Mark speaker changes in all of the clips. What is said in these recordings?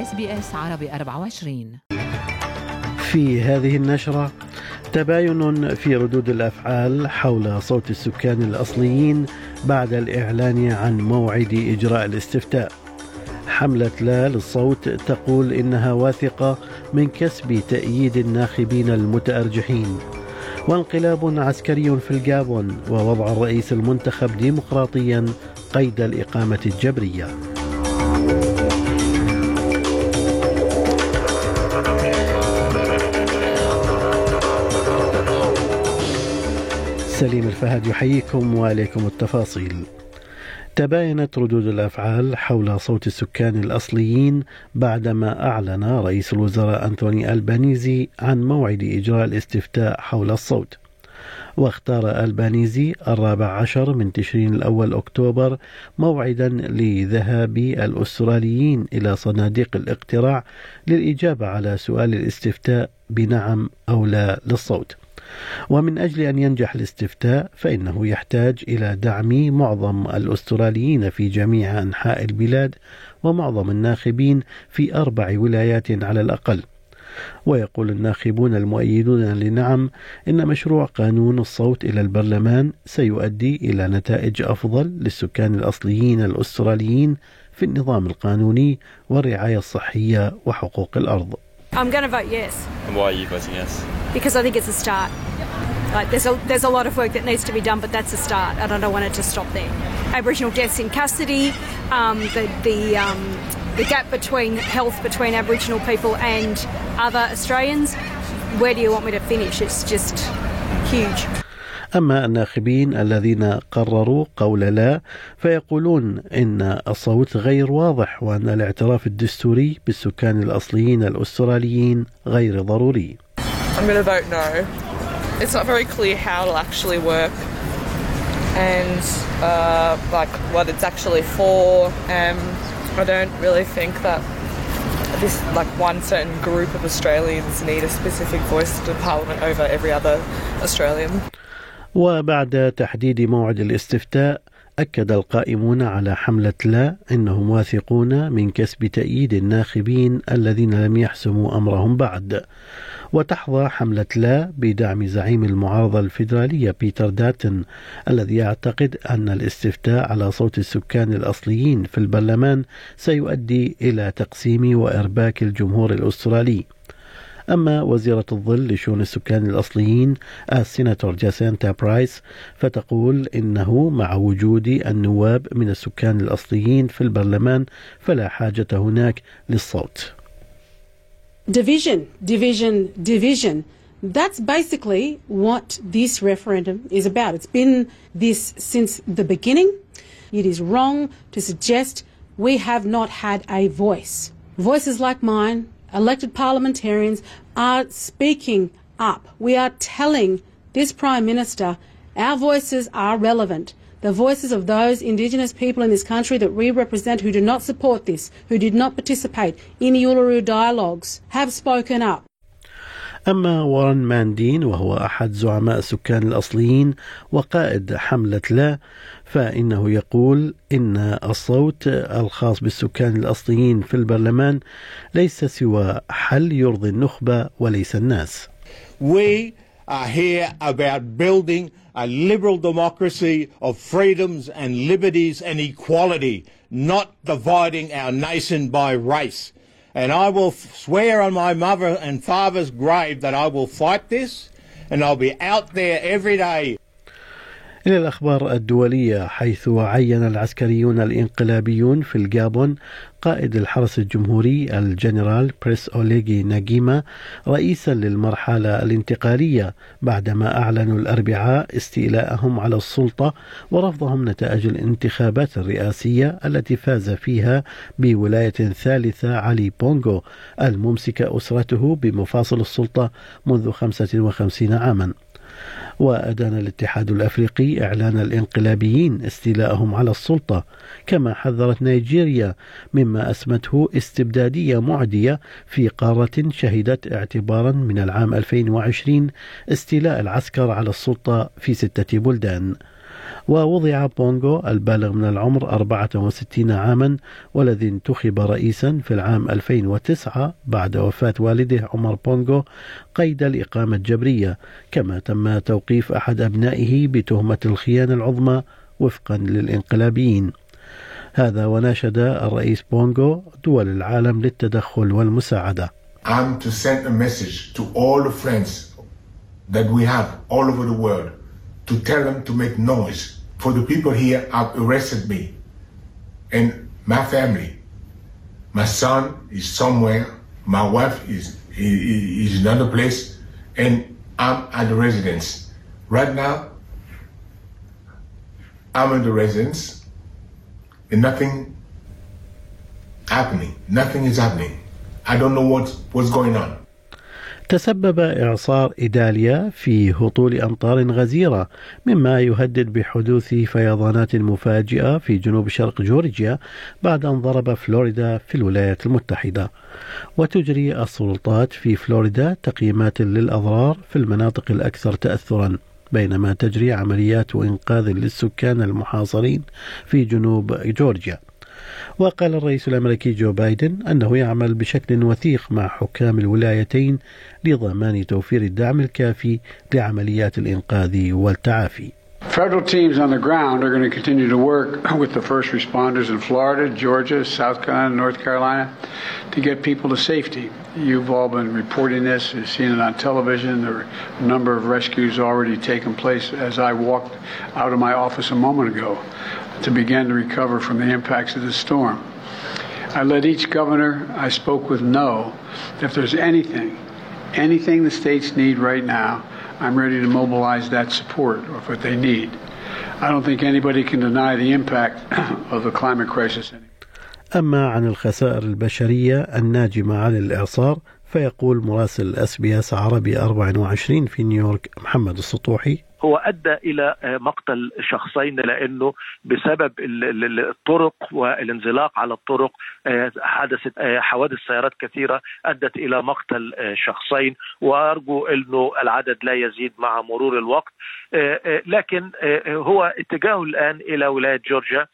Speaker 1: SBS عربي 24
Speaker 2: في هذه النشرة تباين في ردود الأفعال حول صوت السكان الأصليين بعد الإعلان عن موعد إجراء الاستفتاء. حملة لا للصوت تقول إنها واثقة من كسب تأييد الناخبين المتأرجحين. وانقلاب عسكري في الجابون ووضع الرئيس المنتخب ديمقراطيا قيد الإقامة الجبرية. سليم الفهد يحييكم وعليكم التفاصيل. تباينت ردود الأفعال حول صوت السكان الأصليين بعدما أعلن رئيس الوزراء أنتوني ألبانيزي عن موعد إجراء الاستفتاء حول الصوت. واختار ألبانيزي الرابع عشر من تشرين الأول أكتوبر موعدا لذهاب الأستراليين إلى صناديق الاقتراع للإجابة على سؤال الاستفتاء بنعم أو لا للصوت. ومن أجل أن ينجح الاستفتاء فإنه يحتاج إلى دعم معظم الأستراليين في جميع أنحاء البلاد ومعظم الناخبين في أربع ولايات على الأقل ويقول الناخبون المؤيدون لنعم إن مشروع قانون الصوت إلى البرلمان سيؤدي إلى نتائج أفضل للسكان الأصليين الأستراليين في النظام القانوني والرعاية الصحية وحقوق الأرض.
Speaker 3: I'm going to vote yes.
Speaker 4: And why are you voting yes?
Speaker 3: Because I think it's a start. Like there's a, there's a lot of work that needs to be done, but that's a start, and I don't want it to stop there. Aboriginal deaths in custody, um, the the um, the gap between health between Aboriginal people and other Australians. Where do you want me to finish? It's just huge.
Speaker 2: أما الناخبين الذين قرروا قول لا فيقولون إن الصوت غير واضح وأن الاعتراف الدستوري بالسكان الأصليين الأستراليين غير ضروري.
Speaker 5: I'm going to vote no. It's not very clear how it'll actually work and uh, like what it's actually for. Um, I don't really think that this like one certain group of Australians need a specific voice to Parliament over every other Australian.
Speaker 2: وبعد تحديد موعد الاستفتاء أكد القائمون على حملة لا أنهم واثقون من كسب تأييد الناخبين الذين لم يحسموا أمرهم بعد وتحظى حملة لا بدعم زعيم المعارضة الفيدرالية بيتر داتن الذي يعتقد أن الاستفتاء على صوت السكان الأصليين في البرلمان سيؤدي إلى تقسيم وإرباك الجمهور الأسترالي أما وزيرة الظل لشؤون السكان الأصليين السيناتور جاسينتا برايس فتقول إنه مع وجود النواب من السكان الأصليين في البرلمان فلا حاجة هناك للصوت.
Speaker 6: Division, division, division. That's basically what this referendum is about. It's been this since the beginning. It is wrong to suggest we have not had a voice. Voices like mine elected parliamentarians are speaking up. We are telling this Prime Minister our voices are relevant. The voices of those Indigenous people in this country that we represent who do not support this, who did not participate in the Uluru dialogues, have spoken up.
Speaker 2: أما وارن ماندين وهو أحد زعماء السكان الأصليين وقائد حملة لا فإنه يقول إن الصوت الخاص بالسكان الأصليين في البرلمان ليس سوى حل يرضي النخبة وليس الناس.
Speaker 7: We are here about building a liberal democracy of freedoms and liberties and equality, not dividing our nation by race. And I will swear on my mother and father's grave that I will fight this and I'll be out there every day
Speaker 2: إلى الأخبار الدولية حيث عين العسكريون الإنقلابيون في الجابون قائد الحرس الجمهوري الجنرال بريس أوليغي ناجيما رئيسا للمرحلة الانتقالية بعدما أعلنوا الأربعاء استيلاءهم على السلطة ورفضهم نتائج الانتخابات الرئاسية التي فاز فيها بولاية ثالثة علي بونغو الممسك أسرته بمفاصل السلطة منذ 55 عاما. وأدان الاتحاد الأفريقي إعلان الانقلابيين استيلاءهم على السلطة كما حذرت نيجيريا مما أسمته استبدادية معدية في قارة شهدت اعتبارا من العام 2020 استيلاء العسكر على السلطة في ستة بلدان. ووضع بونغو البالغ من العمر 64 عاما والذي انتخب رئيسا في العام 2009 بعد وفاة والده عمر بونغو قيد الإقامة الجبرية. كما تم توقيف أحد أبنائه بتهمة الخيانة العظمى وفقا للإنقلابيين. هذا وناشد الرئيس بونغو دول العالم للتدخل والمساعدة.
Speaker 4: I'm to send a message to all the friends that we have all over the world to tell them to make noise. For the people here have arrested me and my family. My son is somewhere, my wife is, is, in another place, and I'm at the residence. Right now, I'm in the residence and nothing happening. Nothing is happening. I don't know what, what's going on.
Speaker 2: تسبب إعصار إيداليا في هطول أمطار غزيرة مما يهدد بحدوث فيضانات مفاجئة في جنوب شرق جورجيا بعد أن ضرب فلوريدا في الولايات المتحدة. وتجري السلطات في فلوريدا تقييمات للأضرار في المناطق الأكثر تأثرا بينما تجري عمليات إنقاذ للسكان المحاصرين في جنوب جورجيا. وقال الرئيس الأمريكي جو بايدن أنه يعمل بشكل وثيق مع حكام الولايتين لضمان توفير الدعم الكافي لعمليات الإنقاذ والتعافي.
Speaker 8: Federal teams on the ground are going to continue to work with the first responders in Florida, Georgia, South Carolina, North Carolina to get people to safety. You've all been reporting this, you've seen it on television. There are a number of rescues already taken place as I walked out of my office a moment ago to begin to recover from the impacts of the storm. I let each governor I spoke with know if there's anything, anything the states need right now, I'm ready to mobilize that support of what they need. I don't think anybody can deny the impact of the climate crisis.
Speaker 2: أما عن الخسائر البشرية الناجمة عن الإعصار فيقول مراسل اس بي اس عربي 24 في نيويورك محمد السطوحي
Speaker 9: هو أدى إلى مقتل شخصين لأنه بسبب الطرق والانزلاق على الطرق حدثت حوادث سيارات كثيرة أدت إلى مقتل شخصين. وأرجو إنه العدد لا يزيد مع مرور الوقت. لكن هو اتجاهه الآن إلى ولاية جورجيا.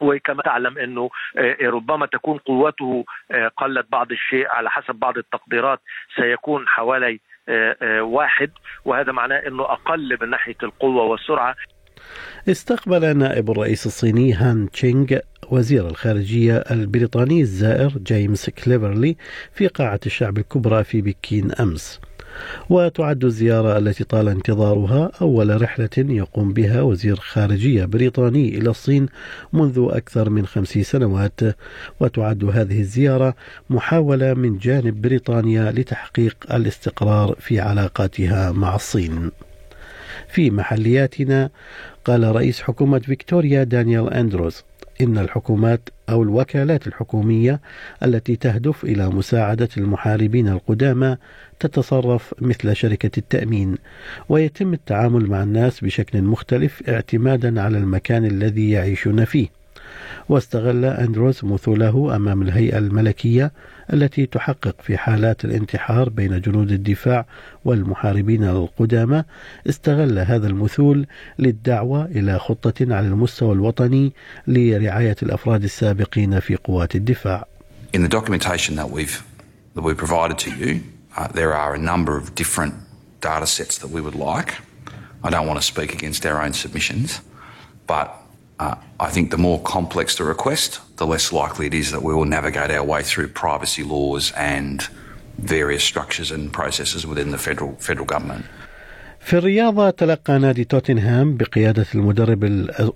Speaker 9: وكما تعلم إنه ربما تكون قوته قلت بعض الشيء على حسب بعض التقديرات سيكون حوالي واحد وهذا معناه إنه أقل من ناحية القوة والسرعة.
Speaker 2: استقبل نائب الرئيس الصيني هان تشينغ وزير الخارجية البريطاني الزائر جيمس كليفرلي في قاعة الشعب الكبرى في بكين أمس. وتعد الزيارة التي طال انتظارها أول رحلة يقوم بها وزير خارجية بريطاني إلى الصين منذ أكثر من خمس سنوات. وتعد هذه الزيارة محاولة من جانب بريطانيا لتحقيق الاستقرار في علاقاتها مع الصين. في محلياتنا قال رئيس حكومة فيكتوريا دانيال أندروز إن الحكومات أو الوكالات الحكومية التي تهدف إلى مساعدة المحاربين القدامى تتصرف مثل شركة التأمين ويتم التعامل مع الناس بشكل مختلف اعتمادا على المكان الذي يعيشون فيه. واستغل أندروز مثوله أمام الهيئة الملكية التي تحقق في حالات الانتحار بين جنود الدفاع والمحاربين القدامى استغل هذا المثول للدعوة إلى خطة على المستوى الوطني لرعاية الأفراد السابقين في قوات الدفاع.
Speaker 10: In the documentation that we've that we provided to you, uh, there are a number of different data sets that we would like. I don't want to speak against our own submissions, but Uh, I think the more complex the request, the less likely it is that we will navigate our way through privacy laws and various structures and processes within the federal federal government.
Speaker 2: في الرياضة تلقى نادي توتنهام بقيادة المدرب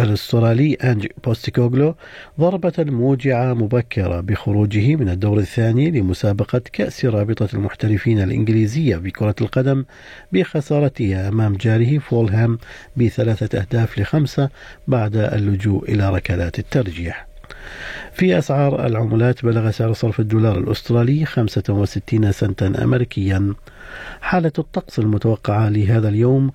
Speaker 2: الأسترالي أنج بوستيكوغلو ضربة موجعة مبكرة بخروجه من الدور الثاني لمسابقة كأس رابطة المحترفين الإنجليزية بكرة القدم بخسارتها أمام جاره فولهام بثلاثة أهداف لخمسة بعد اللجوء إلى ركلات الترجيح. في أسعار العملات بلغ سعر صرف الدولار الأسترالي 65 سنتا أمريكيا حالة الطقس المتوقعة لهذا اليوم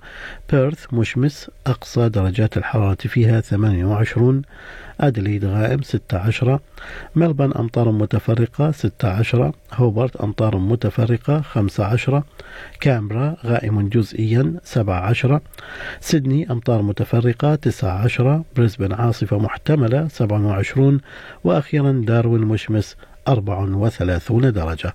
Speaker 2: بيرث مشمس أقصى درجات الحرارة فيها 28 أدليد غائم 16 ملبن أمطار متفرقة 16 هوبرت أمطار متفرقة 15 كامبرا غائم جزئيا 17 سيدني أمطار متفرقة 19 بريسبن عاصفة محتملة 27 وأخيرا داروين مشمس 34 درجة.